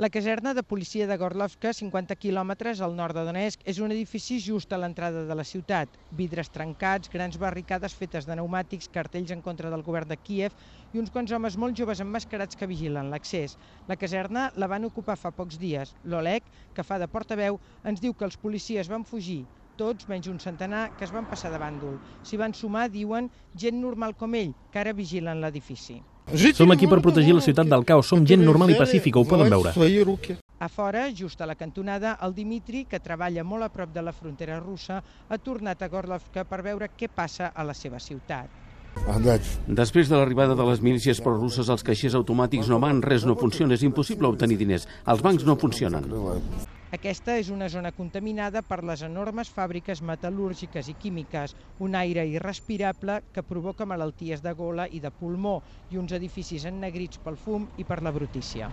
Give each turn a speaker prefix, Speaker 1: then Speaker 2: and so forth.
Speaker 1: La caserna de policia de Gorlovka, 50 quilòmetres al nord de Donetsk, és un edifici just a l'entrada de la ciutat. Vidres trencats, grans barricades fetes de pneumàtics, cartells en contra del govern de Kiev i uns quants homes molt joves emmascarats que vigilen l'accés. La caserna la van ocupar fa pocs dies. L'Oleg, que fa de portaveu, ens diu que els policies van fugir tots menys un centenar que es van passar de bàndol. S'hi van sumar, diuen, gent normal com ell, que ara vigilen l'edifici.
Speaker 2: Som aquí per protegir la ciutat del caos. Som gent normal i pacífica, ho poden veure.
Speaker 1: A fora, just a la cantonada, el Dimitri, que treballa molt a prop de la frontera russa, ha tornat a Gorlovka per veure què passa a la seva ciutat.
Speaker 3: Després de l'arribada de les milícies prorusses, els caixers automàtics no van, res no funciona, és impossible obtenir diners. Els bancs no funcionen.
Speaker 1: Aquesta és una zona contaminada per les enormes fàbriques metal·lúrgiques i químiques, un aire irrespirable que provoca malalties de gola i de pulmó i uns edificis ennegrits pel fum i per la brutícia.